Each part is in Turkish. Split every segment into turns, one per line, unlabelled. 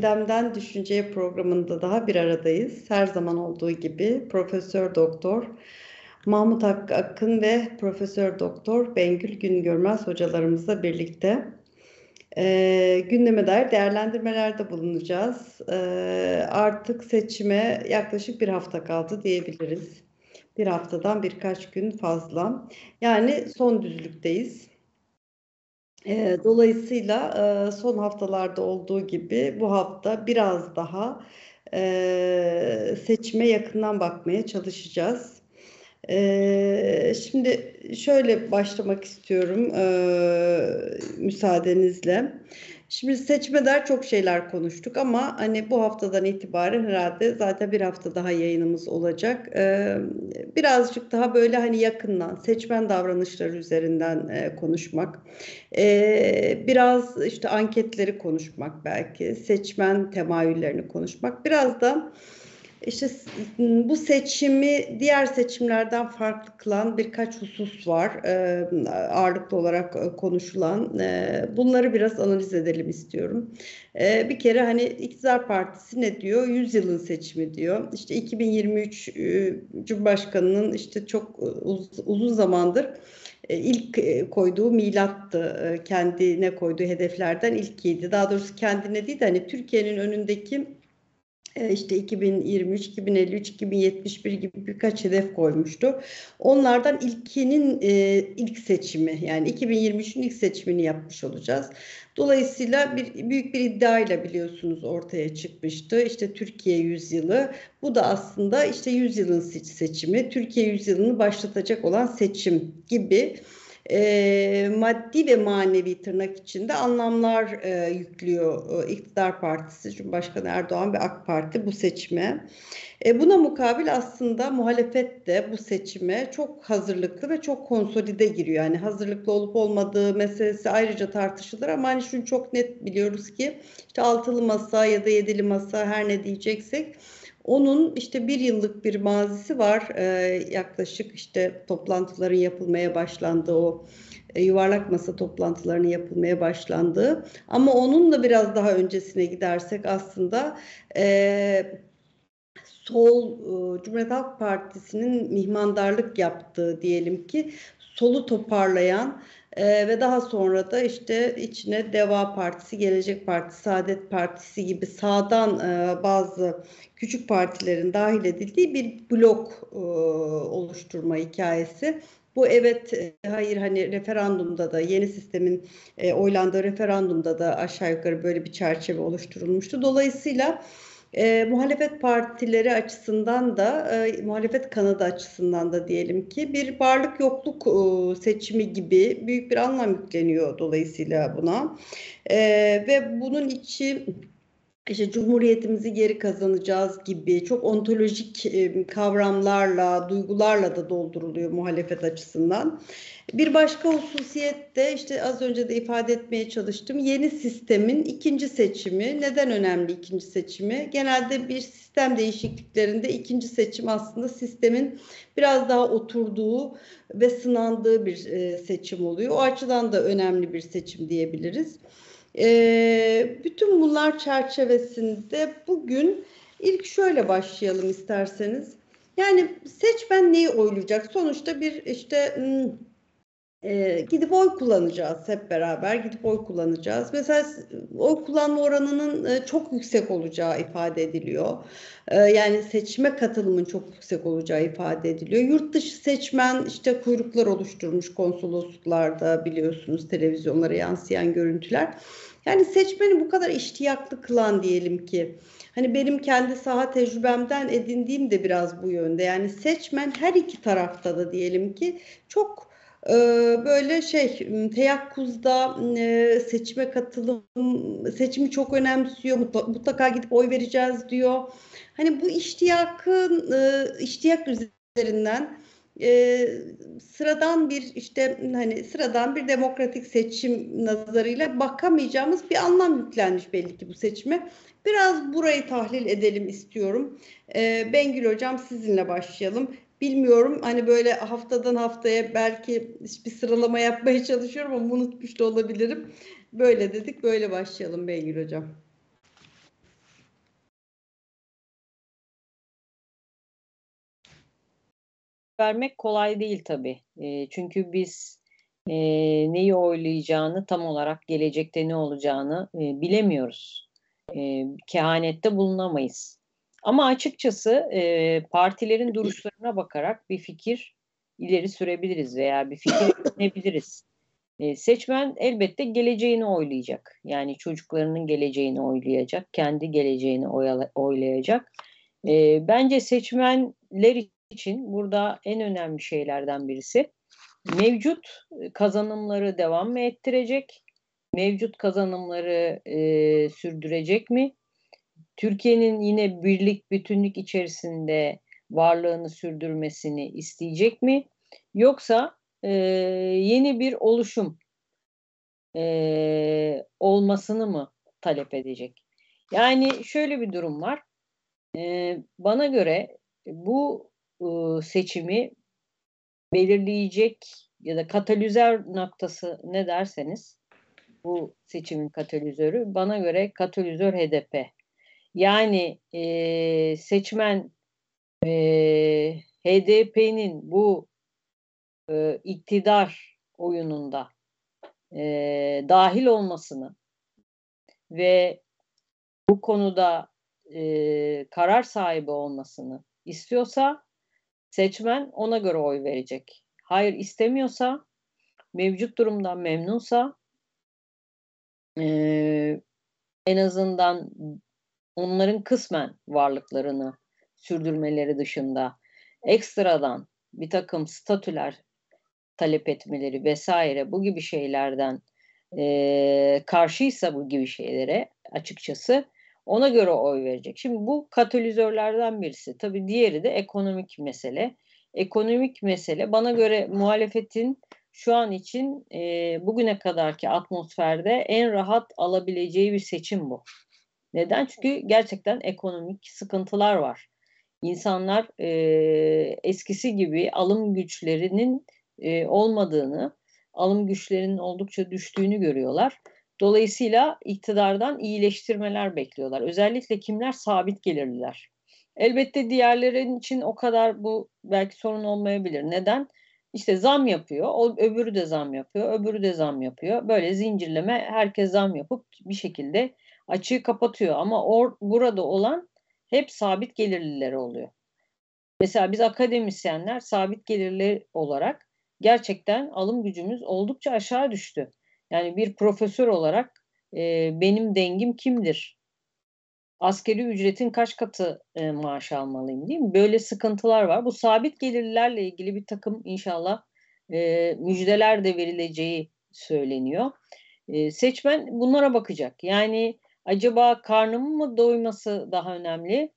Gündemden düşünceye programında daha bir aradayız. Her zaman olduğu gibi Profesör Doktor Mahmut Hakkı Akın ve Profesör Doktor Bengül Güngörmez hocalarımızla birlikte e, gündeme dair değerlendirmelerde bulunacağız. E, artık seçime yaklaşık bir hafta kaldı diyebiliriz. Bir haftadan birkaç gün fazla. Yani son düzlükteyiz. E, dolayısıyla e, son haftalarda olduğu gibi bu hafta biraz daha e, seçime yakından bakmaya çalışacağız. E, şimdi şöyle başlamak istiyorum e, müsaadenizle. Şimdi seçmeder çok şeyler konuştuk ama hani bu haftadan itibaren herhalde zaten bir hafta daha yayınımız olacak. Ee, birazcık daha böyle hani yakından seçmen davranışları üzerinden e, konuşmak. Ee, biraz işte anketleri konuşmak belki. Seçmen temayüllerini konuşmak. Biraz da işte bu seçimi diğer seçimlerden farklı kılan birkaç husus var ağırlıklı olarak konuşulan. Bunları biraz analiz edelim istiyorum. Bir kere hani iktidar partisi ne diyor? Yüzyılın seçimi diyor. İşte 2023 e, Cumhurbaşkanı'nın işte çok uz, uzun zamandır ilk koyduğu milattı. Kendine koyduğu hedeflerden ilkiydi. Daha doğrusu kendine değil de hani Türkiye'nin önündeki işte 2023, 2053, 2071 gibi birkaç hedef koymuştu. Onlardan ilkinin e, ilk seçimi yani 2023'ün ilk seçimini yapmış olacağız. Dolayısıyla bir büyük bir iddiayla biliyorsunuz ortaya çıkmıştı. İşte Türkiye yüzyılı. Bu da aslında işte yüzyılın seçimi, Türkiye yüzyılını başlatacak olan seçim gibi e, maddi ve manevi tırnak içinde anlamlar e, yüklüyor e, iktidar partisi, Cumhurbaşkanı Erdoğan ve AK Parti bu seçime. E, buna mukabil aslında muhalefet de bu seçime çok hazırlıklı ve çok konsolide giriyor. Yani hazırlıklı olup olmadığı meselesi ayrıca tartışılır ama hani şunu çok net biliyoruz ki işte altılı masa ya da yedili masa her ne diyeceksek onun işte bir yıllık bir mazisi var. Ee, yaklaşık işte toplantıların yapılmaya başlandığı o e, yuvarlak masa toplantılarının yapılmaya başlandığı. Ama onun da biraz daha öncesine gidersek aslında e, sol e, Cumhuriyet Halk Partisi'nin mihmandarlık yaptığı diyelim ki solu toparlayan e, ve daha sonra da işte içine Deva Partisi, Gelecek Partisi, Saadet Partisi gibi sağdan e, bazı küçük partilerin dahil edildiği bir blok e, oluşturma hikayesi. Bu evet hayır hani referandumda da yeni sistemin e, oylandığı referandumda da aşağı yukarı böyle bir çerçeve oluşturulmuştu. Dolayısıyla e, muhalefet partileri açısından da e, muhalefet kanadı açısından da diyelim ki bir varlık yokluk e, seçimi gibi büyük bir anlam yükleniyor dolayısıyla buna e, ve bunun içi işte cumhuriyetimizi geri kazanacağız gibi çok ontolojik e, kavramlarla, duygularla da dolduruluyor muhalefet açısından. Bir başka hususiyet de işte az önce de ifade etmeye çalıştım. Yeni sistemin ikinci seçimi. Neden önemli ikinci seçimi? Genelde bir sistem değişikliklerinde ikinci seçim aslında sistemin biraz daha oturduğu ve sınandığı bir e, seçim oluyor. O açıdan da önemli bir seçim diyebiliriz. E, bütün bunlar çerçevesinde bugün ilk şöyle başlayalım isterseniz. Yani seçmen neyi oylayacak? Sonuçta bir işte hmm, e, gidip oy kullanacağız hep beraber gidip oy kullanacağız. Mesela oy kullanma oranının e, çok yüksek olacağı ifade ediliyor. E, yani seçime katılımın çok yüksek olacağı ifade ediliyor. Yurt dışı seçmen işte kuyruklar oluşturmuş konsolosluklarda biliyorsunuz televizyonlara yansıyan görüntüler. Yani seçmeni bu kadar iştiyaklı kılan diyelim ki. Hani benim kendi saha tecrübemden edindiğim de biraz bu yönde. Yani seçmen her iki tarafta da diyelim ki çok böyle şey teyakkuzda seçime katılım seçimi çok önemsiyor mutlaka gidip oy vereceğiz diyor. Hani bu iştiyakın iştiyak üzerinden sıradan bir işte hani sıradan bir demokratik seçim nazarıyla bakamayacağımız bir anlam yüklenmiş belli ki bu seçime. Biraz burayı tahlil edelim istiyorum. Bengül Hocam sizinle başlayalım. Bilmiyorum hani böyle haftadan haftaya belki bir sıralama yapmaya çalışıyorum ama unutmuş da olabilirim. Böyle dedik böyle başlayalım Beygir Hocam.
vermek kolay değil tabii. E, çünkü biz e, neyi oylayacağını tam olarak gelecekte ne olacağını e, bilemiyoruz. E, kehanette bulunamayız. Ama açıkçası e, partilerin duruşlarına bakarak bir fikir ileri sürebiliriz veya bir fikir edinebiliriz. E, seçmen elbette geleceğini oylayacak. Yani çocuklarının geleceğini oylayacak, kendi geleceğini oylayacak. E, bence seçmenler için burada en önemli şeylerden birisi mevcut kazanımları devam mı ettirecek? Mevcut kazanımları e, sürdürecek mi? Türkiye'nin yine birlik, bütünlük içerisinde varlığını sürdürmesini isteyecek mi? Yoksa e, yeni bir oluşum e, olmasını mı talep edecek? Yani şöyle bir durum var. E, bana göre bu e, seçimi belirleyecek ya da katalizör noktası ne derseniz bu seçimin katalizörü bana göre katalizör HDP. Yani e, seçmen e, HDP'nin bu e, iktidar oyununda e, dahil olmasını ve bu konuda e, karar sahibi olmasını istiyorsa seçmen ona göre oy verecek. Hayır istemiyorsa, mevcut durumdan memnunsa e, en azından onların kısmen varlıklarını sürdürmeleri dışında ekstradan bir takım statüler talep etmeleri vesaire bu gibi şeylerden e, karşıysa bu gibi şeylere açıkçası ona göre oy verecek. Şimdi bu katalizörlerden birisi. Tabii diğeri de ekonomik mesele. Ekonomik mesele bana göre muhalefetin şu an için e, bugüne kadarki atmosferde en rahat alabileceği bir seçim bu. Neden? Çünkü gerçekten ekonomik sıkıntılar var. İnsanlar e, eskisi gibi alım güçlerinin e, olmadığını, alım güçlerinin oldukça düştüğünü görüyorlar. Dolayısıyla iktidardan iyileştirmeler bekliyorlar. Özellikle kimler? Sabit gelirliler. Elbette diğerlerin için o kadar bu belki sorun olmayabilir. Neden? İşte zam yapıyor, o, öbürü de zam yapıyor, öbürü de zam yapıyor. Böyle zincirleme herkes zam yapıp bir şekilde açığı kapatıyor. Ama or, burada olan hep sabit gelirliler oluyor. Mesela biz akademisyenler sabit gelirli olarak gerçekten alım gücümüz oldukça aşağı düştü. Yani bir profesör olarak e, benim dengim kimdir? Askeri ücretin kaç katı e, maaş almalıyım değil mi? Böyle sıkıntılar var. Bu sabit gelirlerle ilgili bir takım inşallah e, müjdeler de verileceği söyleniyor. E, seçmen bunlara bakacak. Yani acaba karnımın mı doyması daha önemli,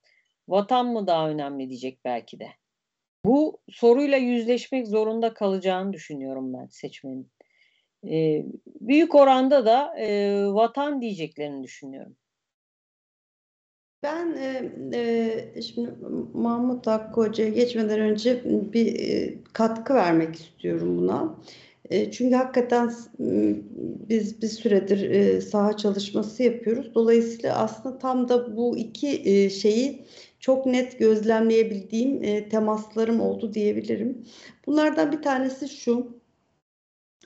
vatan mı daha önemli diyecek belki de. Bu soruyla yüzleşmek zorunda kalacağını düşünüyorum ben seçmenin. E, büyük oranda da e, vatan diyeceklerini düşünüyorum.
Ben e, e, şimdi Mahmut Hakkı Hoca'ya geçmeden önce bir e, katkı vermek istiyorum buna. E, çünkü hakikaten biz bir süredir e, saha çalışması yapıyoruz. Dolayısıyla aslında tam da bu iki e, şeyi çok net gözlemleyebildiğim temaslarım oldu diyebilirim. Bunlardan bir tanesi şu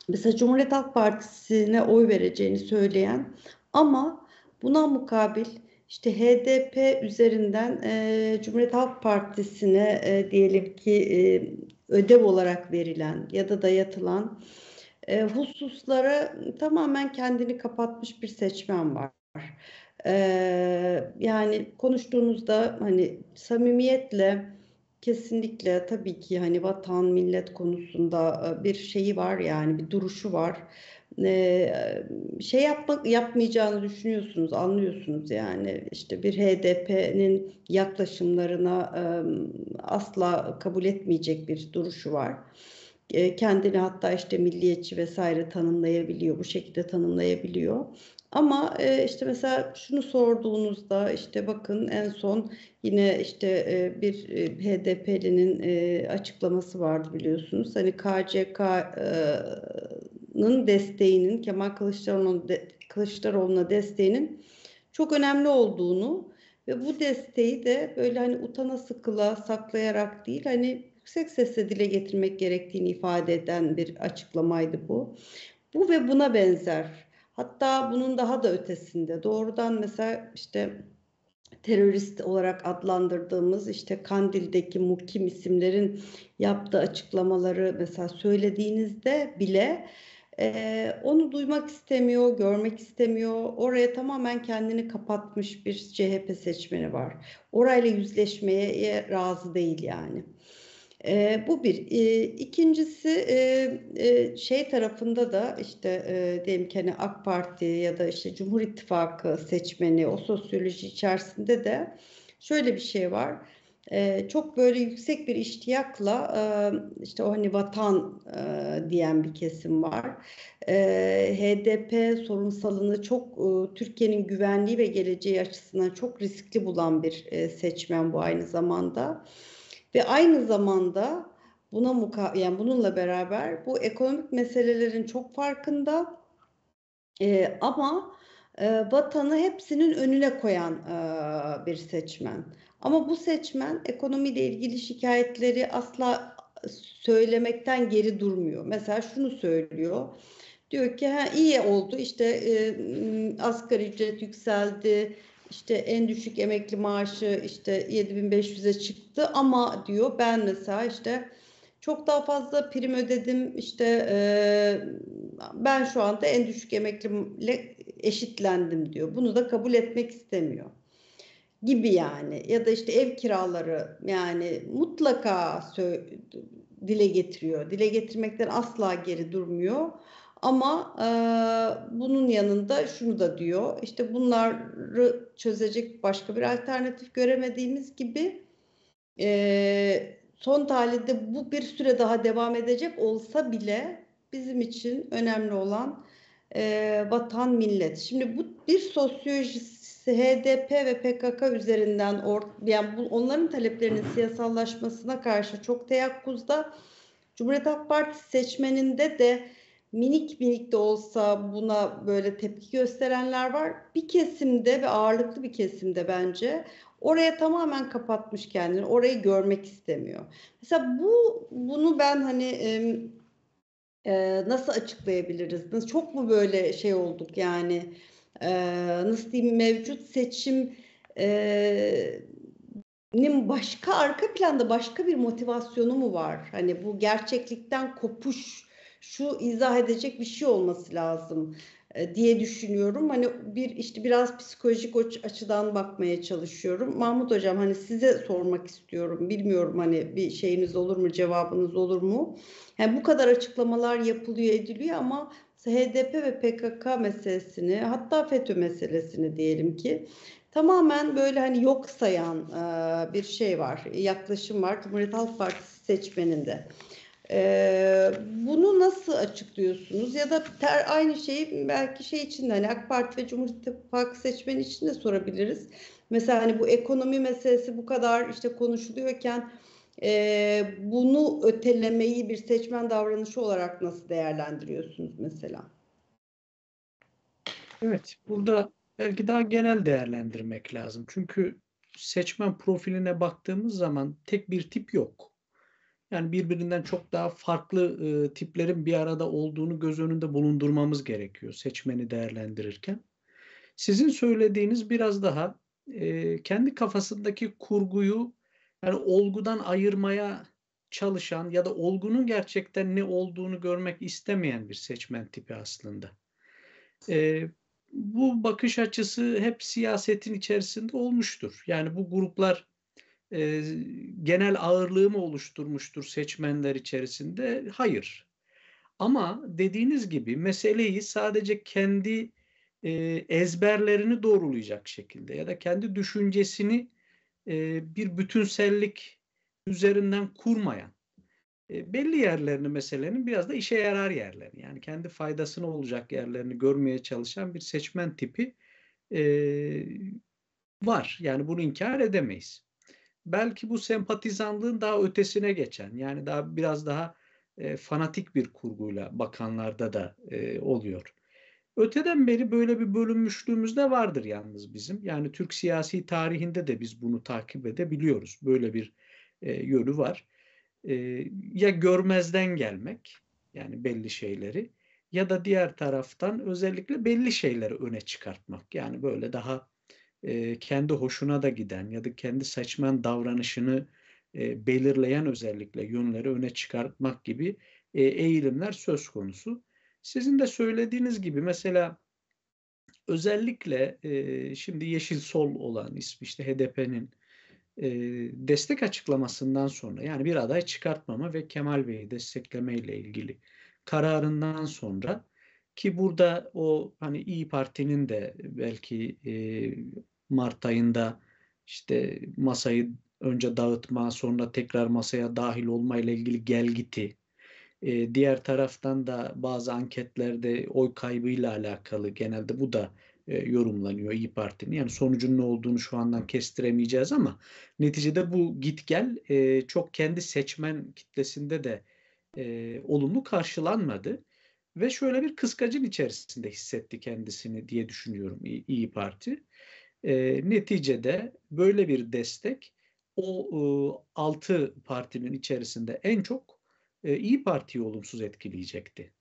mesela Cumhuriyet Halk Partisi'ne oy vereceğini söyleyen ama buna mukabil işte HDP üzerinden e, Cumhuriyet Halk Partisi'ne e, diyelim ki ödev olarak verilen ya da dayatılan e, hususlara tamamen kendini kapatmış bir seçmen var. E, yani konuştuğunuzda hani samimiyetle Kesinlikle tabii ki hani vatan millet konusunda bir şeyi var yani bir duruşu var. Ee, şey yapmak yapmayacağını düşünüyorsunuz, anlıyorsunuz yani işte bir HDP'nin yaklaşımlarına asla kabul etmeyecek bir duruşu var. e, kendini hatta işte milliyetçi vesaire tanımlayabiliyor, bu şekilde tanımlayabiliyor. Ama e, işte mesela şunu sorduğunuzda işte bakın en son yine işte e, bir e, HDP'linin e, açıklaması vardı biliyorsunuz. Hani KCK'nın desteğinin Kemal Kılıçdaroğlu'na de, Kılıçdaroğlu'na desteğinin çok önemli olduğunu ve bu desteği de böyle hani utana sıkıla saklayarak değil hani yüksek sesle dile getirmek gerektiğini ifade eden bir açıklamaydı bu. Bu ve buna benzer Hatta bunun daha da ötesinde doğrudan mesela işte terörist olarak adlandırdığımız işte Kandil'deki muhkim isimlerin yaptığı açıklamaları mesela söylediğinizde bile e, onu duymak istemiyor, görmek istemiyor. Oraya tamamen kendini kapatmış bir CHP seçmeni var. Orayla yüzleşmeye razı değil yani. E, bu bir. E, ikincisi e, e, şey tarafında da işte e, diyelim ki hani AK Parti ya da işte Cumhur İttifakı seçmeni o sosyoloji içerisinde de şöyle bir şey var. E, çok böyle yüksek bir iştiyakla e, işte o hani vatan e, diyen bir kesim var. E, HDP sorunsalını çok e, Türkiye'nin güvenliği ve geleceği açısından çok riskli bulan bir e, seçmen bu aynı zamanda. Ve aynı zamanda buna muka yani bununla beraber bu ekonomik meselelerin çok farkında e, ama e, vatanı hepsinin önüne koyan e, bir seçmen. Ama bu seçmen ekonomiyle ilgili şikayetleri asla söylemekten geri durmuyor. Mesela şunu söylüyor. Diyor ki ha, iyi oldu işte e, asgari ücret yükseldi, işte en düşük emekli maaşı işte 7500'e çıktı ama diyor ben mesela işte çok daha fazla prim ödedim işte e, ben şu anda en düşük emekliyle eşitlendim diyor. Bunu da kabul etmek istemiyor gibi yani ya da işte ev kiraları yani mutlaka dile getiriyor. Dile getirmekten asla geri durmuyor. Ama e, bunun yanında şunu da diyor. İşte bunları çözecek başka bir alternatif göremediğimiz gibi e, son tahlilde bu bir süre daha devam edecek olsa bile bizim için önemli olan e, vatan millet. Şimdi bu bir sosyolojisi HDP ve PKK üzerinden or, yani bu, onların taleplerinin siyasallaşmasına karşı çok teyakkuzda. Cumhuriyet Halk Partisi seçmeninde de minik minik de olsa buna böyle tepki gösterenler var. Bir kesimde ve ağırlıklı bir kesimde bence oraya tamamen kapatmış kendini. Orayı görmek istemiyor. Mesela bu bunu ben hani e, e, nasıl açıklayabiliriz? Çok mu böyle şey olduk yani e, nasıl diyeyim mevcut seçim e, başka arka planda başka bir motivasyonu mu var? Hani bu gerçeklikten kopuş şu izah edecek bir şey olması lazım e, diye düşünüyorum. Hani bir işte biraz psikolojik açıdan bakmaya çalışıyorum. Mahmut hocam hani size sormak istiyorum. Bilmiyorum hani bir şeyiniz olur mu, cevabınız olur mu? Yani bu kadar açıklamalar yapılıyor, ediliyor ama HDP ve PKK meselesini, hatta FETÖ meselesini diyelim ki tamamen böyle hani yok sayan e, bir şey var, yaklaşım var Cumhuriyet Halk Partisi seçmeninde. Ee, bunu nasıl açıklıyorsunuz? Ya da ter, aynı şeyi belki şey için de hani AK Parti ve Cumhur İttifakı seçmeni için de sorabiliriz. Mesela hani bu ekonomi meselesi bu kadar işte konuşuluyorken e, bunu ötelemeyi bir seçmen davranışı olarak nasıl değerlendiriyorsunuz mesela?
Evet, burada belki daha genel değerlendirmek lazım. Çünkü seçmen profiline baktığımız zaman tek bir tip yok. Yani birbirinden çok daha farklı e, tiplerin bir arada olduğunu göz önünde bulundurmamız gerekiyor seçmeni değerlendirirken. Sizin söylediğiniz biraz daha e, kendi kafasındaki kurguyu yani olgudan ayırmaya çalışan ya da olgunun gerçekten ne olduğunu görmek istemeyen bir seçmen tipi aslında. E, bu bakış açısı hep siyasetin içerisinde olmuştur. Yani bu gruplar e, genel ağırlığı mı oluşturmuştur seçmenler içerisinde? Hayır. Ama dediğiniz gibi meseleyi sadece kendi e, ezberlerini doğrulayacak şekilde ya da kendi düşüncesini e, bir bütünsellik üzerinden kurmayan e, belli yerlerini meselenin biraz da işe yarar yerlerini yani kendi faydasına olacak yerlerini görmeye çalışan bir seçmen tipi e, var. Yani bunu inkar edemeyiz. Belki bu sempatizanlığın daha ötesine geçen yani daha biraz daha e, fanatik bir kurguyla bakanlarda da e, oluyor. Öteden beri böyle bir bölünmüşlüğümüz de vardır yalnız bizim. Yani Türk siyasi tarihinde de biz bunu takip edebiliyoruz. Böyle bir e, yönü var. E, ya görmezden gelmek yani belli şeyleri ya da diğer taraftan özellikle belli şeyleri öne çıkartmak. Yani böyle daha e, kendi hoşuna da giden ya da kendi seçmen davranışını e, belirleyen özellikle yönleri öne çıkartmak gibi e, eğilimler söz konusu. Sizin de söylediğiniz gibi mesela özellikle e, şimdi Yeşil Sol olan ismi işte HDP'nin e, destek açıklamasından sonra yani bir aday çıkartmama ve Kemal Bey'i destekleme ile ilgili kararından sonra ki burada o hani İyi Parti'nin de belki e, Mart ayında işte masayı önce dağıtma sonra tekrar masaya dahil olma ile ilgili gelgiti e, diğer taraftan da bazı anketlerde oy kaybıyla alakalı genelde bu da e, yorumlanıyor İyi Parti'nin. Yani sonucun ne olduğunu şu andan kestiremeyeceğiz ama neticede bu git gel e, çok kendi seçmen kitlesinde de e, olumlu karşılanmadı. Ve şöyle bir kıskacın içerisinde hissetti kendisini diye düşünüyorum İyi, İyi Parti. E, neticede böyle bir destek o e, altı partinin içerisinde en çok e, İyi Parti'yi olumsuz etkileyecekti.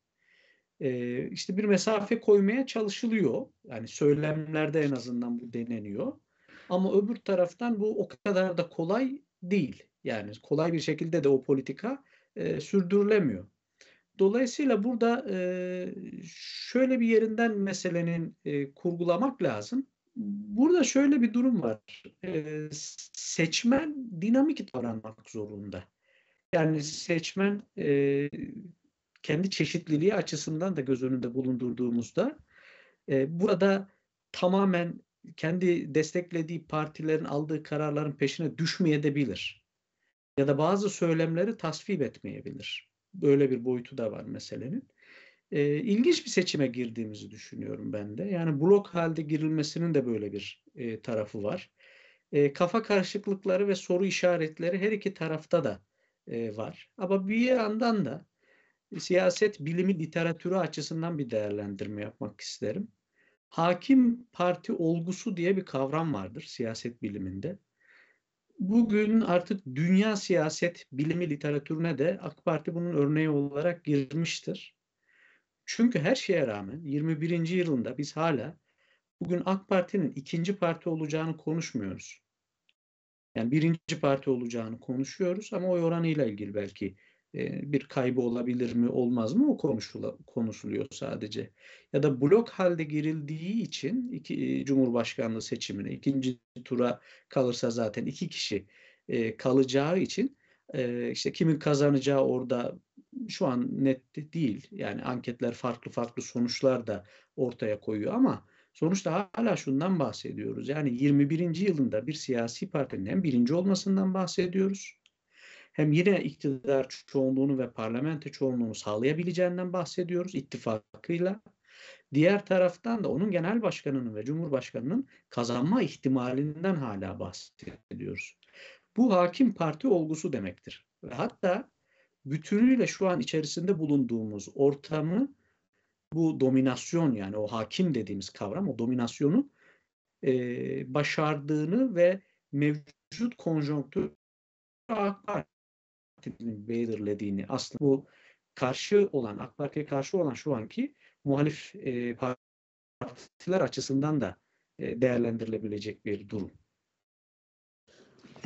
E, işte bir mesafe koymaya çalışılıyor. Yani söylemlerde en azından bu deneniyor. Ama öbür taraftan bu o kadar da kolay değil. Yani kolay bir şekilde de o politika e, sürdürülemiyor. Dolayısıyla burada e, şöyle bir yerinden meselenin e, kurgulamak lazım. Burada şöyle bir durum var. Seçmen dinamik davranmak zorunda. Yani seçmen e, kendi çeşitliliği açısından da göz önünde bulundurduğumuzda e, burada tamamen kendi desteklediği partilerin aldığı kararların peşine düşmeyebilir. Ya da bazı söylemleri tasvip etmeyebilir. Böyle bir boyutu da var meselenin. E, ilginç bir seçime girdiğimizi düşünüyorum ben de. Yani blok halde girilmesinin de böyle bir e, tarafı var. E, kafa karışıklıkları ve soru işaretleri her iki tarafta da e, var. Ama bir yandan da siyaset bilimi literatürü açısından bir değerlendirme yapmak isterim. Hakim parti olgusu diye bir kavram vardır siyaset biliminde. Bugün artık dünya siyaset bilimi literatürüne de AK Parti bunun örneği olarak girmiştir. Çünkü her şeye rağmen 21. yılında biz hala bugün AK Parti'nin ikinci parti olacağını konuşmuyoruz. Yani birinci parti olacağını konuşuyoruz ama oy oranıyla ilgili belki e, bir kaybı olabilir mi olmaz mı o konuşuluyor sadece. Ya da blok halde girildiği için iki, e, Cumhurbaşkanlığı seçimine ikinci tura kalırsa zaten iki kişi e, kalacağı için e, işte kimin kazanacağı orada şu an net değil. Yani anketler farklı farklı sonuçlar da ortaya koyuyor ama sonuçta hala şundan bahsediyoruz. Yani 21. yılında bir siyasi partinin hem birinci olmasından bahsediyoruz. Hem yine iktidar çoğunluğunu ve parlamento çoğunluğunu sağlayabileceğinden bahsediyoruz ittifakıyla. Diğer taraftan da onun genel başkanının ve cumhurbaşkanının kazanma ihtimalinden hala bahsediyoruz. Bu hakim parti olgusu demektir. Ve hatta bütünüyle şu an içerisinde bulunduğumuz ortamı bu dominasyon yani o hakim dediğimiz kavram o dominasyonu e, başardığını ve mevcut konjonktür AK Parti'nin belirlediğini aslında bu karşı olan AK Parti'ye karşı olan şu anki muhalif e, partiler açısından da e, değerlendirilebilecek bir durum.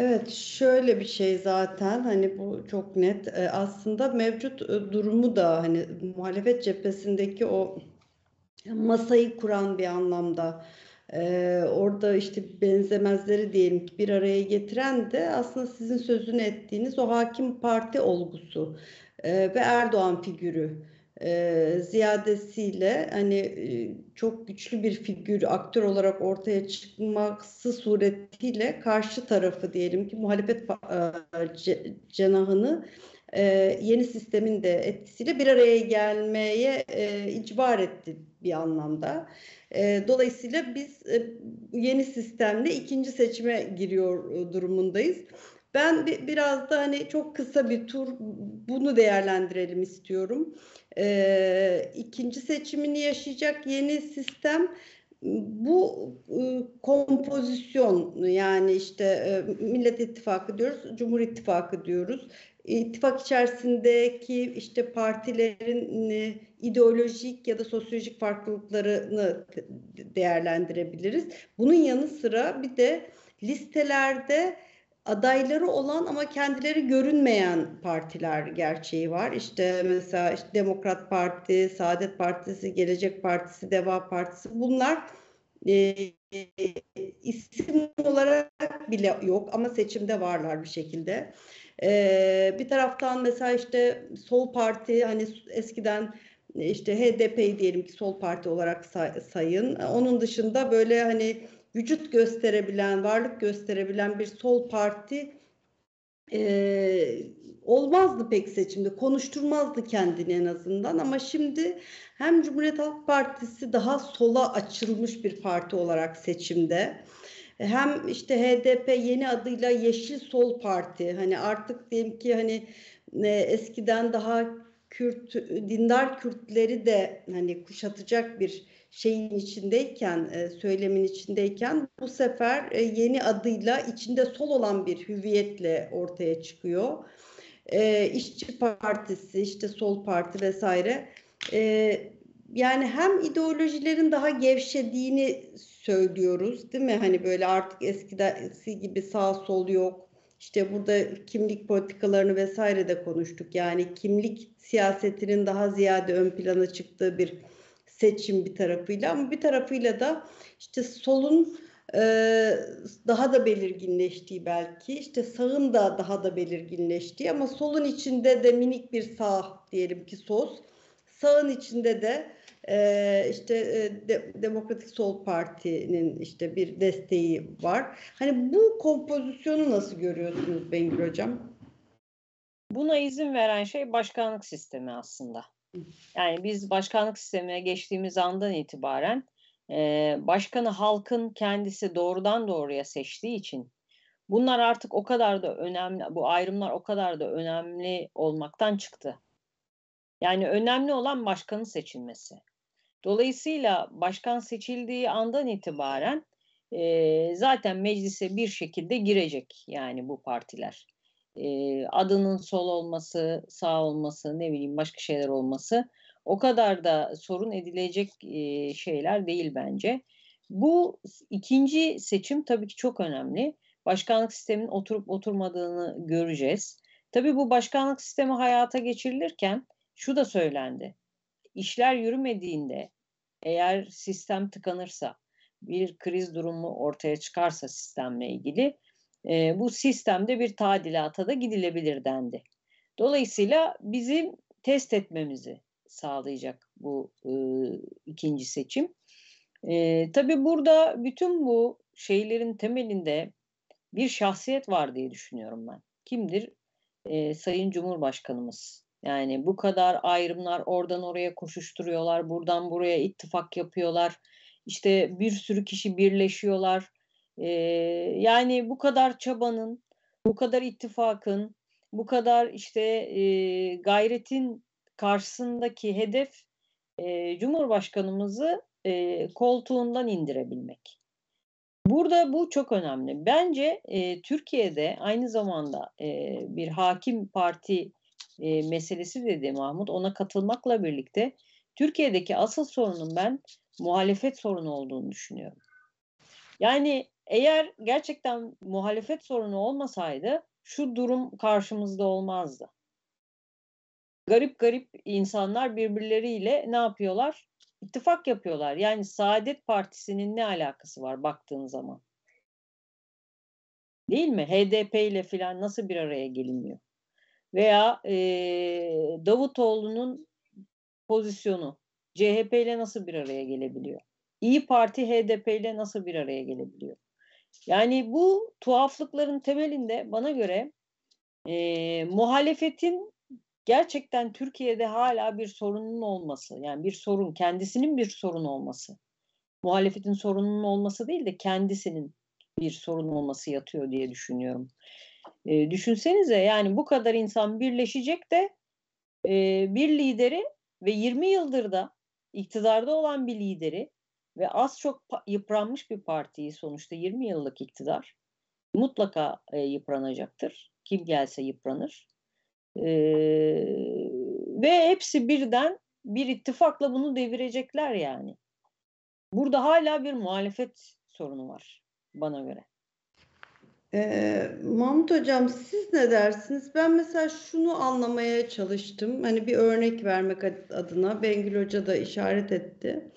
Evet, şöyle bir şey zaten hani bu çok net. Ee, aslında mevcut e, durumu da hani muhalefet cephesindeki o masayı kuran bir anlamda e, orada işte benzemezleri diyelim ki bir araya getiren de aslında sizin sözünü ettiğiniz o hakim parti olgusu e, ve Erdoğan figürü e, ziyadesiyle hani e, çok güçlü bir figür aktör olarak ortaya çıkması suretiyle karşı tarafı diyelim ki muhalefet e, cenahını e, yeni sistemin de etkisiyle bir araya gelmeye e, icbar etti bir anlamda. E, dolayısıyla biz e, yeni sistemle ikinci seçime giriyor e, durumundayız. Ben bir, biraz da hani çok kısa bir tur bunu değerlendirelim istiyorum. E, ikinci seçimini yaşayacak yeni sistem bu e, kompozisyon yani işte e, Millet İttifakı diyoruz, Cumhur İttifakı diyoruz. İttifak içerisindeki işte partilerin e, ideolojik ya da sosyolojik farklılıklarını değerlendirebiliriz. Bunun yanı sıra bir de listelerde adayları olan ama kendileri görünmeyen partiler gerçeği var. İşte mesela işte Demokrat Parti, Saadet Partisi, Gelecek Partisi, Deva Partisi bunlar e, isim olarak bile yok ama seçimde varlar bir şekilde. E, bir taraftan mesela işte Sol Parti hani eskiden işte HDP diyelim ki Sol Parti olarak say, sayın. Onun dışında böyle hani vücut gösterebilen, varlık gösterebilen bir sol parti e, olmazdı pek seçimde. Konuşturmazdı kendini en azından ama şimdi hem Cumhuriyet Halk Partisi daha sola açılmış bir parti olarak seçimde. Hem işte HDP yeni adıyla Yeşil Sol Parti hani artık diyelim ki hani e, eskiden daha Kürt dindar Kürtleri de hani kuşatacak bir şeyin içindeyken, e, söylemin içindeyken bu sefer e, yeni adıyla içinde sol olan bir hüviyetle ortaya çıkıyor. E, İşçi Partisi, işte Sol Parti vesaire. yani hem ideolojilerin daha gevşediğini söylüyoruz değil mi? Hani böyle artık eskisi gibi sağ sol yok. İşte burada kimlik politikalarını vesaire de konuştuk. Yani kimlik siyasetinin daha ziyade ön plana çıktığı bir seçim bir tarafıyla ama bir tarafıyla da işte solun e, daha da belirginleştiği belki işte sağın da daha da belirginleştiği ama solun içinde de minik bir sağ diyelim ki sos sağın içinde de e, işte e, de, Demokratik Sol Parti'nin işte bir desteği var. Hani bu kompozisyonu nasıl görüyorsunuz Bengül Hocam?
Buna izin veren şey başkanlık sistemi aslında. Yani biz başkanlık sistemine geçtiğimiz andan itibaren e, başkanı halkın kendisi doğrudan doğruya seçtiği için bunlar artık o kadar da önemli, bu ayrımlar o kadar da önemli olmaktan çıktı. Yani önemli olan başkanın seçilmesi. Dolayısıyla başkan seçildiği andan itibaren e, zaten meclise bir şekilde girecek yani bu partiler e, adının sol olması, sağ olması, ne bileyim başka şeyler olması o kadar da sorun edilecek e, şeyler değil bence. Bu ikinci seçim tabii ki çok önemli. Başkanlık sisteminin oturup oturmadığını göreceğiz. Tabii bu başkanlık sistemi hayata geçirilirken şu da söylendi. İşler yürümediğinde eğer sistem tıkanırsa, bir kriz durumu ortaya çıkarsa sistemle ilgili e, bu sistemde bir tadilata da gidilebilir dendi. Dolayısıyla bizim test etmemizi sağlayacak bu e, ikinci seçim. E, tabii burada bütün bu şeylerin temelinde bir şahsiyet var diye düşünüyorum ben. Kimdir? E, Sayın Cumhurbaşkanımız. Yani bu kadar ayrımlar oradan oraya koşuşturuyorlar, buradan buraya ittifak yapıyorlar. İşte bir sürü kişi birleşiyorlar e, yani bu kadar çabanın, bu kadar ittifakın, bu kadar işte e, gayretin karşısındaki hedef e, Cumhurbaşkanımızı e, koltuğundan indirebilmek. Burada bu çok önemli. Bence e, Türkiye'de aynı zamanda e, bir hakim parti e, meselesi dedi Mahmut. Ona katılmakla birlikte Türkiye'deki asıl sorunun ben muhalefet sorunu olduğunu düşünüyorum. Yani eğer gerçekten muhalefet sorunu olmasaydı şu durum karşımızda olmazdı. Garip garip insanlar birbirleriyle ne yapıyorlar? İttifak yapıyorlar. Yani Saadet Partisi'nin ne alakası var baktığın zaman? Değil mi? HDP ile filan nasıl bir araya gelinmiyor? Veya e, Davutoğlu'nun pozisyonu CHP ile nasıl bir araya gelebiliyor? İyi Parti HDP ile nasıl bir araya gelebiliyor? Yani bu tuhaflıkların temelinde bana göre e, muhalefetin gerçekten Türkiye'de hala bir sorunun olması, yani bir sorun, kendisinin bir sorun olması, muhalefetin sorununun olması değil de kendisinin bir sorun olması yatıyor diye düşünüyorum. E, düşünsenize yani bu kadar insan birleşecek de e, bir lideri ve 20 yıldır da iktidarda olan bir lideri ve az çok yıpranmış bir partiyi sonuçta 20 yıllık iktidar mutlaka e, yıpranacaktır. Kim gelse yıpranır. E, ve hepsi birden bir ittifakla bunu devirecekler yani. Burada hala bir muhalefet sorunu var bana göre.
Ee, Mahmut Hocam siz ne dersiniz? Ben mesela şunu anlamaya çalıştım. Hani bir örnek vermek adına Bengül Hoca da işaret etti.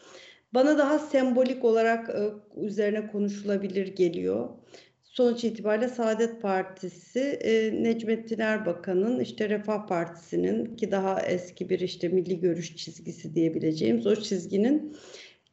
Bana daha sembolik olarak e, üzerine konuşulabilir geliyor. Sonuç itibariyle Saadet Partisi e, Necmettin Erbakan'ın işte Refah Partisi'nin ki daha eski bir işte milli görüş çizgisi diyebileceğimiz o çizginin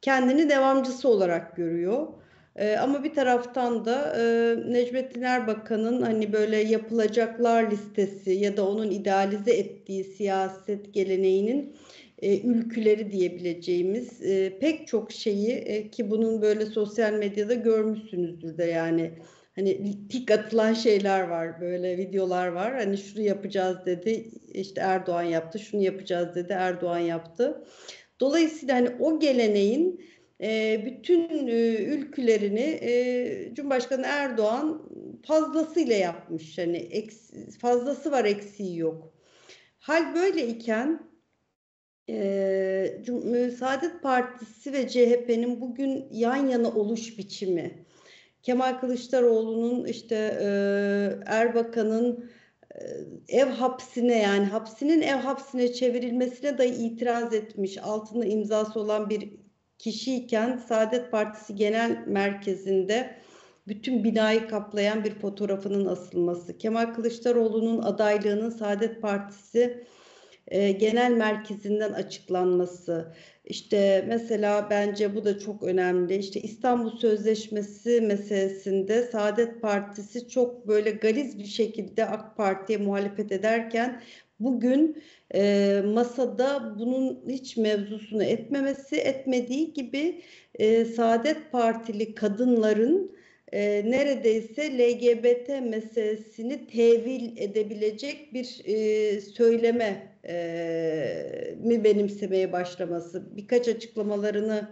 kendini devamcısı olarak görüyor. E, ama bir taraftan da e, Necmettin Erbakan'ın hani böyle yapılacaklar listesi ya da onun idealize ettiği siyaset geleneğinin e, ülküleri diyebileceğimiz e, pek çok şeyi e, ki bunun böyle sosyal medyada görmüşsünüzdür de yani hani tik atılan şeyler var böyle videolar var hani şunu yapacağız dedi işte Erdoğan yaptı şunu yapacağız dedi Erdoğan yaptı. Dolayısıyla hani o geleneğin e, bütün e, ülkülerini Cumhurbaşkanı Erdoğan fazlasıyla yapmış. Eks, fazlası var eksiği yok. Hal böyle iken e, Saadet Partisi ve CHP'nin bugün yan yana oluş biçimi, Kemal Kılıçdaroğlu'nun işte e, Erbakan'ın e, ev hapsine yani hapsinin ev hapsine çevrilmesine dahi itiraz etmiş, altında imzası olan bir kişiyken Saadet Partisi Genel Merkezi'nde bütün binayı kaplayan bir fotoğrafının asılması, Kemal Kılıçdaroğlu'nun adaylığının Saadet Partisi e, genel merkezinden açıklanması. İşte mesela bence bu da çok önemli. İşte İstanbul Sözleşmesi meselesinde Saadet Partisi çok böyle galiz bir şekilde AK Parti'ye muhalefet ederken bugün e, masada bunun hiç mevzusunu etmemesi, etmediği gibi e, Saadet Partili kadınların e, neredeyse LGBT meselesini tevil edebilecek bir e, söyleme e, mi benimsemeye başlaması. Birkaç açıklamalarını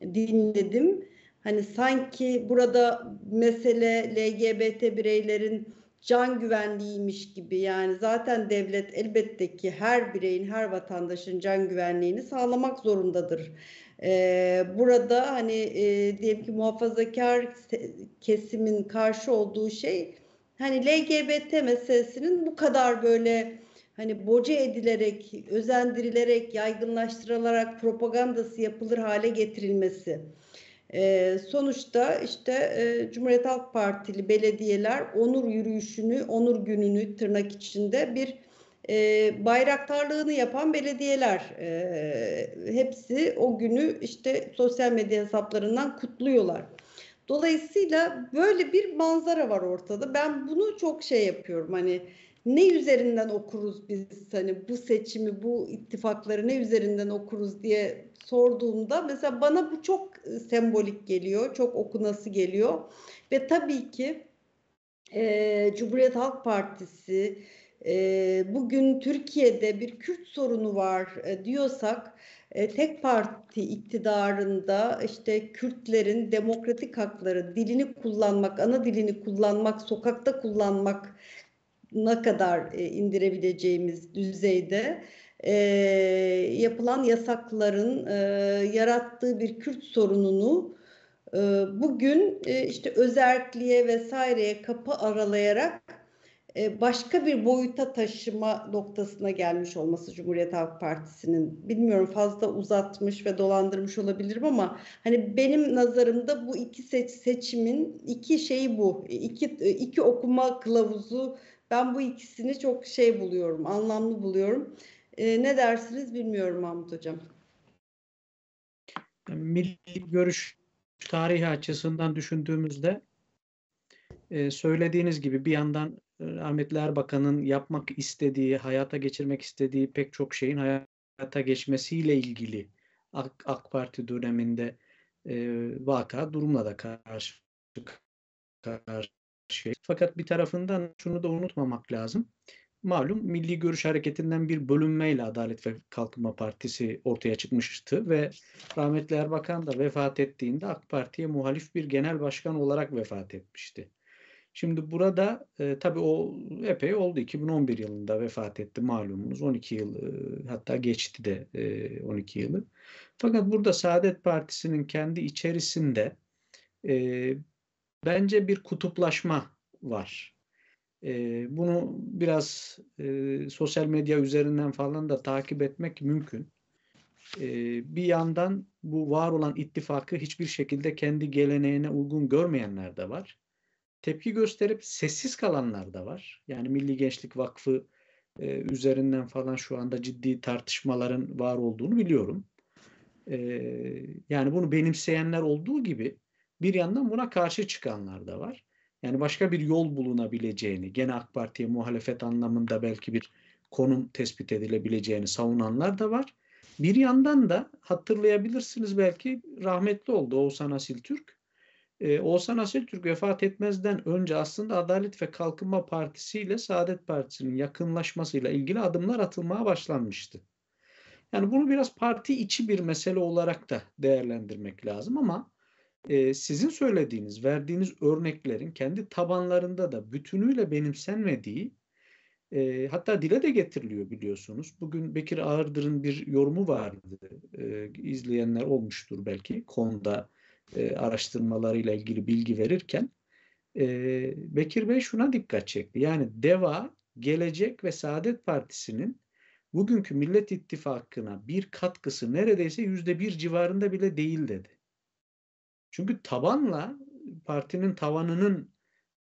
dinledim. Hani sanki burada mesele LGBT bireylerin can güvenliğiymiş gibi yani zaten devlet elbette ki her bireyin her vatandaşın can güvenliğini sağlamak zorundadır. Ee, burada hani e, diyelim ki muhafazakar kesimin karşı olduğu şey hani LGBT meselesinin bu kadar böyle hani boca edilerek, özendirilerek, yaygınlaştırılarak propagandası yapılır hale getirilmesi. E, sonuçta işte e, Cumhuriyet Halk Partili belediyeler onur yürüyüşünü, onur gününü tırnak içinde bir e, bayraktarlığını yapan belediyeler. E, hepsi o günü işte sosyal medya hesaplarından kutluyorlar. Dolayısıyla böyle bir manzara var ortada. Ben bunu çok şey yapıyorum hani ne üzerinden okuruz biz hani bu seçimi, bu ittifakları ne üzerinden okuruz diye sorduğumda mesela bana bu çok sembolik geliyor, çok okunası geliyor. Ve tabii ki e, Cumhuriyet Halk Partisi e, bugün Türkiye'de bir Kürt sorunu var e, diyorsak e, tek parti iktidarında işte Kürtlerin demokratik hakları, dilini kullanmak, ana dilini kullanmak, sokakta kullanmak ne kadar e, indirebileceğimiz düzeyde e, yapılan yasakların e, yarattığı bir Kürt sorununu e, bugün e, işte özerkliğe vesaireye kapı aralayarak e, başka bir boyuta taşıma noktasına gelmiş olması Cumhuriyet Halk Partisi'nin. Bilmiyorum fazla uzatmış ve dolandırmış olabilirim ama hani benim nazarımda bu iki seç seçimin iki şeyi bu. İki iki okuma kılavuzu ben bu ikisini çok şey buluyorum, anlamlı buluyorum. E, ne dersiniz bilmiyorum Mahmut Hocam.
Milli görüş tarihi açısından düşündüğümüzde e, söylediğiniz gibi bir yandan e, rahmetli Erbakan'ın yapmak istediği, hayata geçirmek istediği pek çok şeyin hayata geçmesiyle ilgili AK, AK Parti döneminde e, vaka durumla da karşı karşı. Fakat bir tarafından şunu da unutmamak lazım. Malum Milli Görüş Hareketi'nden bir bölünmeyle Adalet ve Kalkınma Partisi ortaya çıkmıştı ve rahmetli Erbakan da vefat ettiğinde AK Parti'ye muhalif bir genel başkan olarak vefat etmişti. Şimdi burada e, tabii o epey oldu. 2011 yılında vefat etti malumunuz. 12 yıl e, hatta geçti de e, 12 yılı. Fakat burada Saadet Partisi'nin kendi içerisinde e, bence bir kutuplaşma var. E, bunu biraz e, sosyal medya üzerinden falan da takip etmek mümkün. E, bir yandan bu var olan ittifakı hiçbir şekilde kendi geleneğine uygun görmeyenler de var. Tepki gösterip sessiz kalanlar da var. Yani Milli Gençlik Vakfı e, üzerinden falan şu anda ciddi tartışmaların var olduğunu biliyorum. E, yani bunu benimseyenler olduğu gibi bir yandan buna karşı çıkanlar da var. Yani başka bir yol bulunabileceğini, gene AK Parti'ye muhalefet anlamında belki bir konum tespit edilebileceğini savunanlar da var. Bir yandan da hatırlayabilirsiniz belki rahmetli oldu Oğuzhan Asil Türk. Ee, Oğuzhan Asil Türk vefat etmezden önce aslında Adalet ve Kalkınma Partisi ile Saadet Partisi'nin yakınlaşmasıyla ilgili adımlar atılmaya başlanmıştı. Yani bunu biraz parti içi bir mesele olarak da değerlendirmek lazım ama sizin söylediğiniz, verdiğiniz örneklerin kendi tabanlarında da bütünüyle benimsenmediği e, hatta dile de getiriliyor biliyorsunuz. Bugün Bekir Ağırdır'ın bir yorumu vardı. E, izleyenler olmuştur belki konuda e, araştırmalarıyla ilgili bilgi verirken. E, Bekir Bey şuna dikkat çekti. Yani DEVA, Gelecek ve Saadet Partisi'nin bugünkü Millet İttifakı'na bir katkısı neredeyse yüzde bir civarında bile değil dedi. Çünkü tabanla partinin tavanının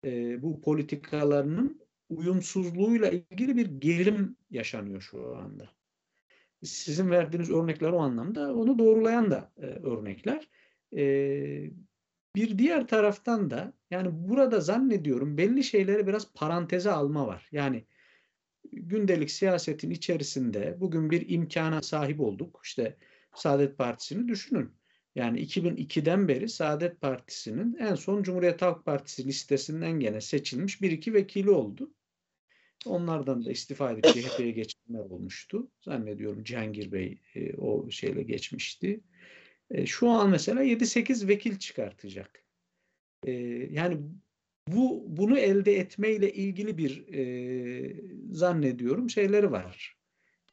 e, bu politikalarının uyumsuzluğuyla ilgili bir gerilim yaşanıyor şu anda. Sizin verdiğiniz örnekler o anlamda onu doğrulayan da e, örnekler. E, bir diğer taraftan da yani burada zannediyorum belli şeyleri biraz paranteze alma var. Yani gündelik siyasetin içerisinde bugün bir imkana sahip olduk. İşte Saadet Partisi'ni düşünün. Yani 2002'den beri Saadet Partisi'nin en son Cumhuriyet Halk Partisi listesinden gene seçilmiş bir iki vekili oldu. Onlardan da istifa edip CHP'ye geçenler olmuştu. Zannediyorum Cihangir Bey e, o şeyle geçmişti. E, şu an mesela 7-8 vekil çıkartacak. E, yani bu bunu elde etmeyle ilgili bir e, zannediyorum şeyleri var.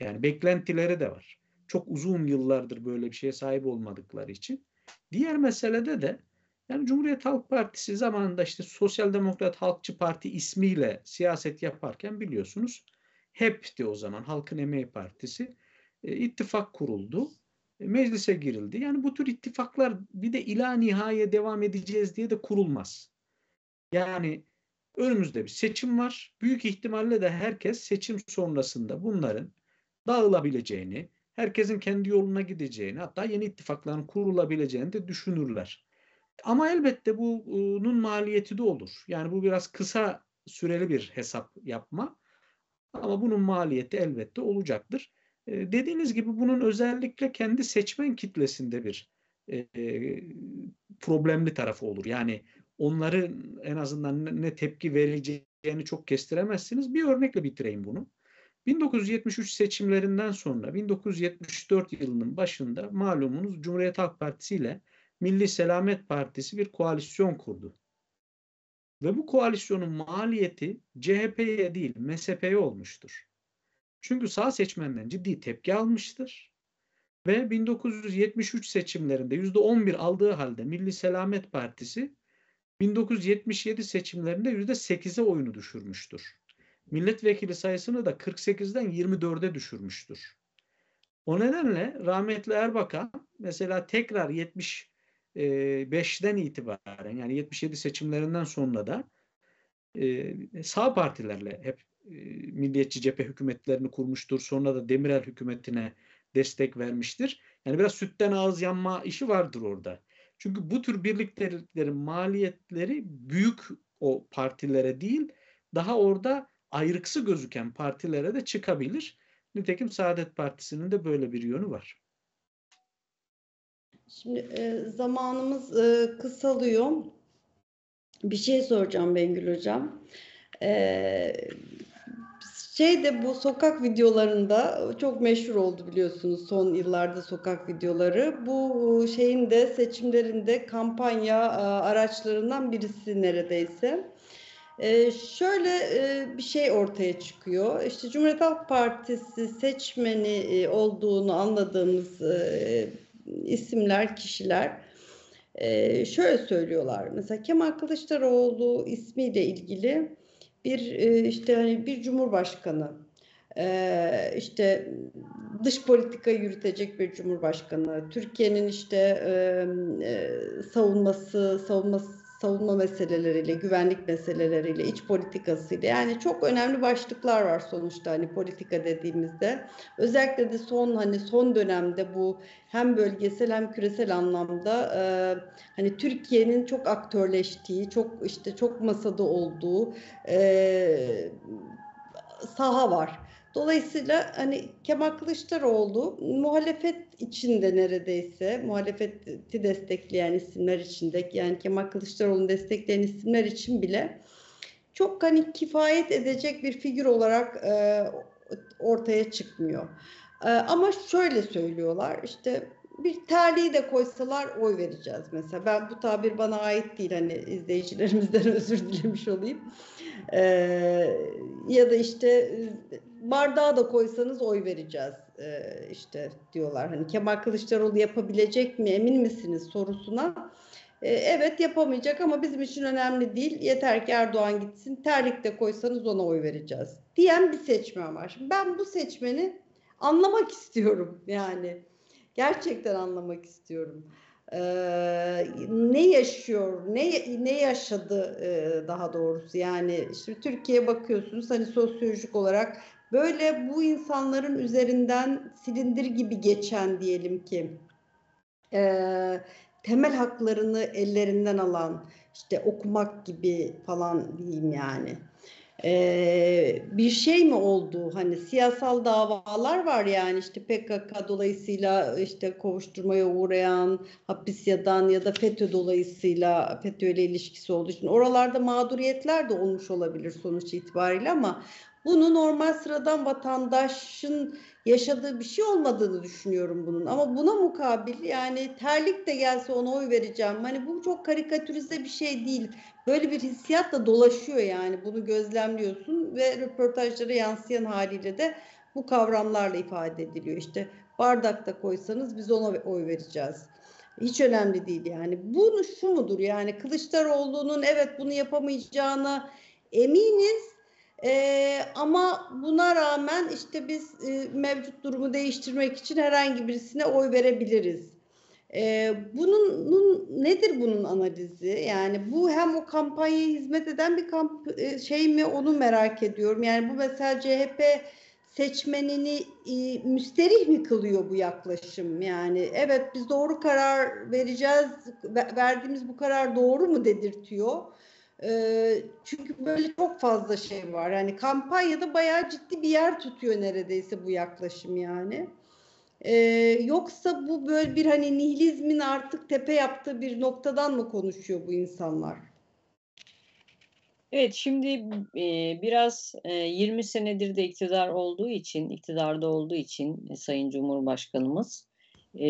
Yani beklentileri de var çok uzun yıllardır böyle bir şeye sahip olmadıkları için. Diğer meselede de yani Cumhuriyet Halk Partisi zamanında işte Sosyal Demokrat Halkçı Parti ismiyle siyaset yaparken biliyorsunuz HEP'ti o zaman Halkın Emeği Partisi. E, ittifak kuruldu. E, meclise girildi. Yani bu tür ittifaklar bir de ila nihaya devam edeceğiz diye de kurulmaz. Yani önümüzde bir seçim var. Büyük ihtimalle de herkes seçim sonrasında bunların dağılabileceğini, herkesin kendi yoluna gideceğini hatta yeni ittifakların kurulabileceğini de düşünürler. Ama elbette bunun maliyeti de olur. Yani bu biraz kısa süreli bir hesap yapma. Ama bunun maliyeti elbette olacaktır. Ee, dediğiniz gibi bunun özellikle kendi seçmen kitlesinde bir e, problemli tarafı olur. Yani onları en azından ne tepki vereceğini çok kestiremezsiniz. Bir örnekle bitireyim bunu. 1973 seçimlerinden sonra 1974 yılının başında malumunuz Cumhuriyet Halk Partisi ile Milli Selamet Partisi bir koalisyon kurdu. Ve bu koalisyonun maliyeti CHP'ye değil MSP'ye olmuştur. Çünkü sağ seçmenden ciddi tepki almıştır. Ve 1973 seçimlerinde %11 aldığı halde Milli Selamet Partisi 1977 seçimlerinde %8'e oyunu düşürmüştür milletvekili sayısını da 48'den 24'e düşürmüştür. O nedenle rahmetli Erbakan mesela tekrar 75'ten itibaren yani 77 seçimlerinden sonra da sağ partilerle hep milliyetçi cephe hükümetlerini kurmuştur. Sonra da Demirel hükümetine destek vermiştir. Yani biraz sütten ağız yanma işi vardır orada. Çünkü bu tür birlikteliklerin maliyetleri büyük o partilere değil, daha orada ayrıksı gözüken partilere de çıkabilir. Nitekim Saadet Partisi'nin de böyle bir yönü var.
Şimdi e, zamanımız e, kısalıyor. Bir şey soracağım Bengül Hocam. E, şey bu sokak videolarında çok meşhur oldu biliyorsunuz son yıllarda sokak videoları. Bu şeyin de seçimlerinde kampanya e, araçlarından birisi neredeyse. Ee, şöyle e, bir şey ortaya çıkıyor. İşte Cumhuriyet Halk Partisi seçmeni e, olduğunu anladığımız e, isimler, kişiler e, şöyle söylüyorlar. Mesela Kemal Kılıçdaroğlu ismiyle ilgili bir e, işte hani bir cumhurbaşkanı e, işte dış politika yürütecek bir cumhurbaşkanı, Türkiye'nin işte e, e, savunması, savunması savunma meseleleriyle, güvenlik meseleleriyle, iç politikasıyla yani çok önemli başlıklar var sonuçta hani politika dediğimizde. Özellikle de son hani son dönemde bu hem bölgesel hem küresel anlamda e, hani Türkiye'nin çok aktörleştiği, çok işte çok masada olduğu e, saha var. Dolayısıyla hani Kemal Kılıçdaroğlu muhalefet içinde neredeyse muhalefeti destekleyen isimler içinde yani Kemal Kılıçdaroğlu'nu destekleyen isimler için bile çok hani kifayet edecek bir figür olarak e, ortaya çıkmıyor. E, ama şöyle söylüyorlar işte bir terliği de koysalar oy vereceğiz mesela. Ben bu tabir bana ait değil hani izleyicilerimizden özür dilemiş olayım. Ee, ya da işte bardağı da koysanız oy vereceğiz ee, işte diyorlar. Hani Kemal Kılıçdaroğlu yapabilecek mi emin misiniz sorusuna e, evet yapamayacak ama bizim için önemli değil. Yeter ki Erdoğan gitsin terlik de koysanız ona oy vereceğiz diyen bir seçmen var. Şimdi ben bu seçmeni anlamak istiyorum yani. Gerçekten anlamak istiyorum. Ee, ne yaşıyor, ne ne yaşadı e, daha doğrusu yani şimdi Türkiye'ye bakıyorsunuz hani sosyolojik olarak böyle bu insanların üzerinden silindir gibi geçen diyelim ki e, temel haklarını ellerinden alan işte okumak gibi falan diyeyim yani e, bir şey mi oldu? Hani siyasal davalar var yani işte PKK dolayısıyla işte kovuşturmaya uğrayan hapis ya da FETÖ dolayısıyla FETÖ ile ilişkisi olduğu için oralarda mağduriyetler de olmuş olabilir sonuç itibariyle ama bunu normal sıradan vatandaşın yaşadığı bir şey olmadığını düşünüyorum bunun. Ama buna mukabil yani terlik de gelse ona oy vereceğim. Hani bu çok karikatürize bir şey değil. Böyle bir hissiyat da dolaşıyor yani. Bunu gözlemliyorsun ve röportajlara yansıyan haliyle de bu kavramlarla ifade ediliyor. İşte bardakta koysanız biz ona oy vereceğiz. Hiç önemli değil yani. Bunu şu mudur yani Kılıçdaroğlu'nun evet bunu yapamayacağına eminiz ee, ama buna rağmen işte biz e, mevcut durumu değiştirmek için herhangi birisine oy verebiliriz. Bunun, bunun nedir bunun analizi? Yani bu hem o kampanyaya hizmet eden bir kamp e, şey mi onu merak ediyorum. Yani bu mesela CHP seçmenini e, müsterih mi kılıyor bu yaklaşım? Yani evet biz doğru karar vereceğiz, verdiğimiz bu karar doğru mu dedirtiyor? Çünkü böyle çok fazla şey var. Yani kampanyada bayağı ciddi bir yer tutuyor neredeyse bu yaklaşım yani. Ee, yoksa bu böyle bir hani nihilizmin artık tepe yaptığı bir noktadan mı konuşuyor bu insanlar?
Evet şimdi e, biraz e, 20 senedir de iktidar olduğu için, iktidarda olduğu için e, Sayın Cumhurbaşkanımız e,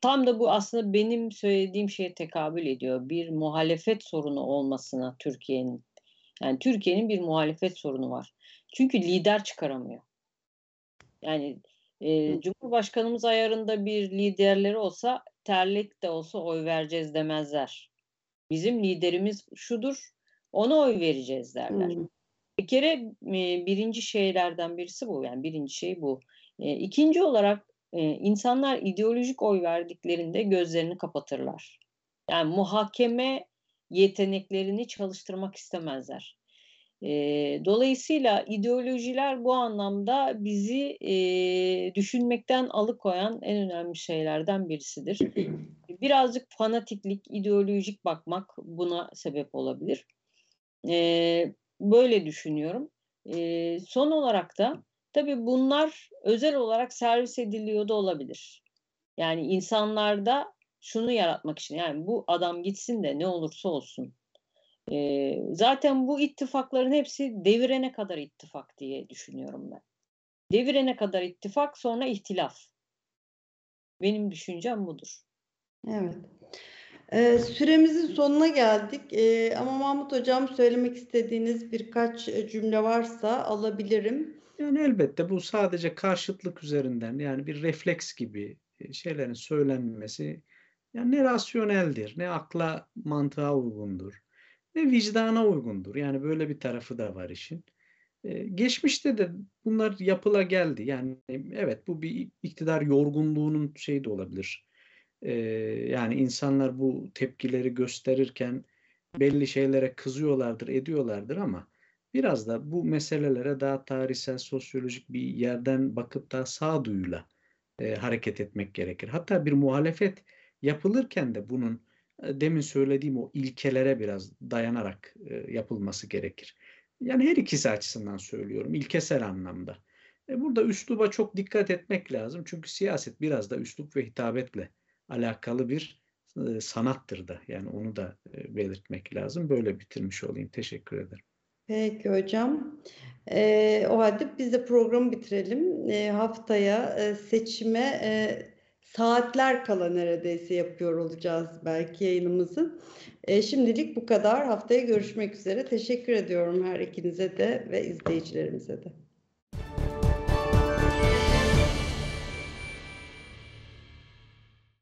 tam da bu aslında benim söylediğim şeye tekabül ediyor. Bir muhalefet sorunu olmasına Türkiye'nin. Yani Türkiye'nin bir muhalefet sorunu var. Çünkü lider çıkaramıyor. Yani e, Cumhurbaşkanımız ayarında bir liderleri olsa terlik de olsa oy vereceğiz demezler. Bizim liderimiz şudur, ona oy vereceğiz derler. Hmm. Bir kere e, birinci şeylerden birisi bu. Yani birinci şey bu. E, ikinci olarak e, insanlar ideolojik oy verdiklerinde gözlerini kapatırlar. Yani muhakeme yeteneklerini çalıştırmak istemezler. E, dolayısıyla ideolojiler bu anlamda bizi e, düşünmekten alıkoyan en önemli şeylerden birisidir. Birazcık fanatiklik, ideolojik bakmak buna sebep olabilir. E, böyle düşünüyorum. E, son olarak da tabii bunlar özel olarak servis ediliyor da olabilir. Yani insanlarda şunu yaratmak için yani bu adam gitsin de ne olursa olsun. E, zaten bu ittifakların hepsi devirene kadar ittifak diye düşünüyorum ben. Devirene kadar ittifak sonra ihtilaf. Benim düşüncem budur.
Evet. Ee, süremizin sonuna geldik. Ee, ama Mahmut Hocam söylemek istediğiniz birkaç cümle varsa alabilirim.
Yani elbette bu sadece karşıtlık üzerinden yani bir refleks gibi şeylerin söylenmesi yani ne rasyoneldir, ne akla mantığa uygundur, ne vicdana uygundur. Yani böyle bir tarafı da var işin. Ee, geçmişte de bunlar yapıla geldi. Yani evet bu bir iktidar yorgunluğunun şeyi de olabilir. Ee, yani insanlar bu tepkileri gösterirken belli şeylere kızıyorlardır, ediyorlardır ama biraz da bu meselelere daha tarihsel, sosyolojik bir yerden bakıp da sağduyuyla e, hareket etmek gerekir. Hatta bir muhalefet yapılırken de bunun e, demin söylediğim o ilkelere biraz dayanarak e, yapılması gerekir. Yani her ikisi açısından söylüyorum, ilkesel anlamda. E burada üsluba çok dikkat etmek lazım. Çünkü siyaset biraz da üslup ve hitabetle alakalı bir e, sanattır da. Yani onu da e, belirtmek lazım. Böyle bitirmiş olayım. Teşekkür ederim.
Peki hocam. E, o halde biz de programı bitirelim. E, haftaya e, seçime e, saatler kala neredeyse yapıyor olacağız belki yayınımızı. E, şimdilik bu kadar. Haftaya görüşmek üzere. Teşekkür ediyorum her ikinize de ve izleyicilerimize de.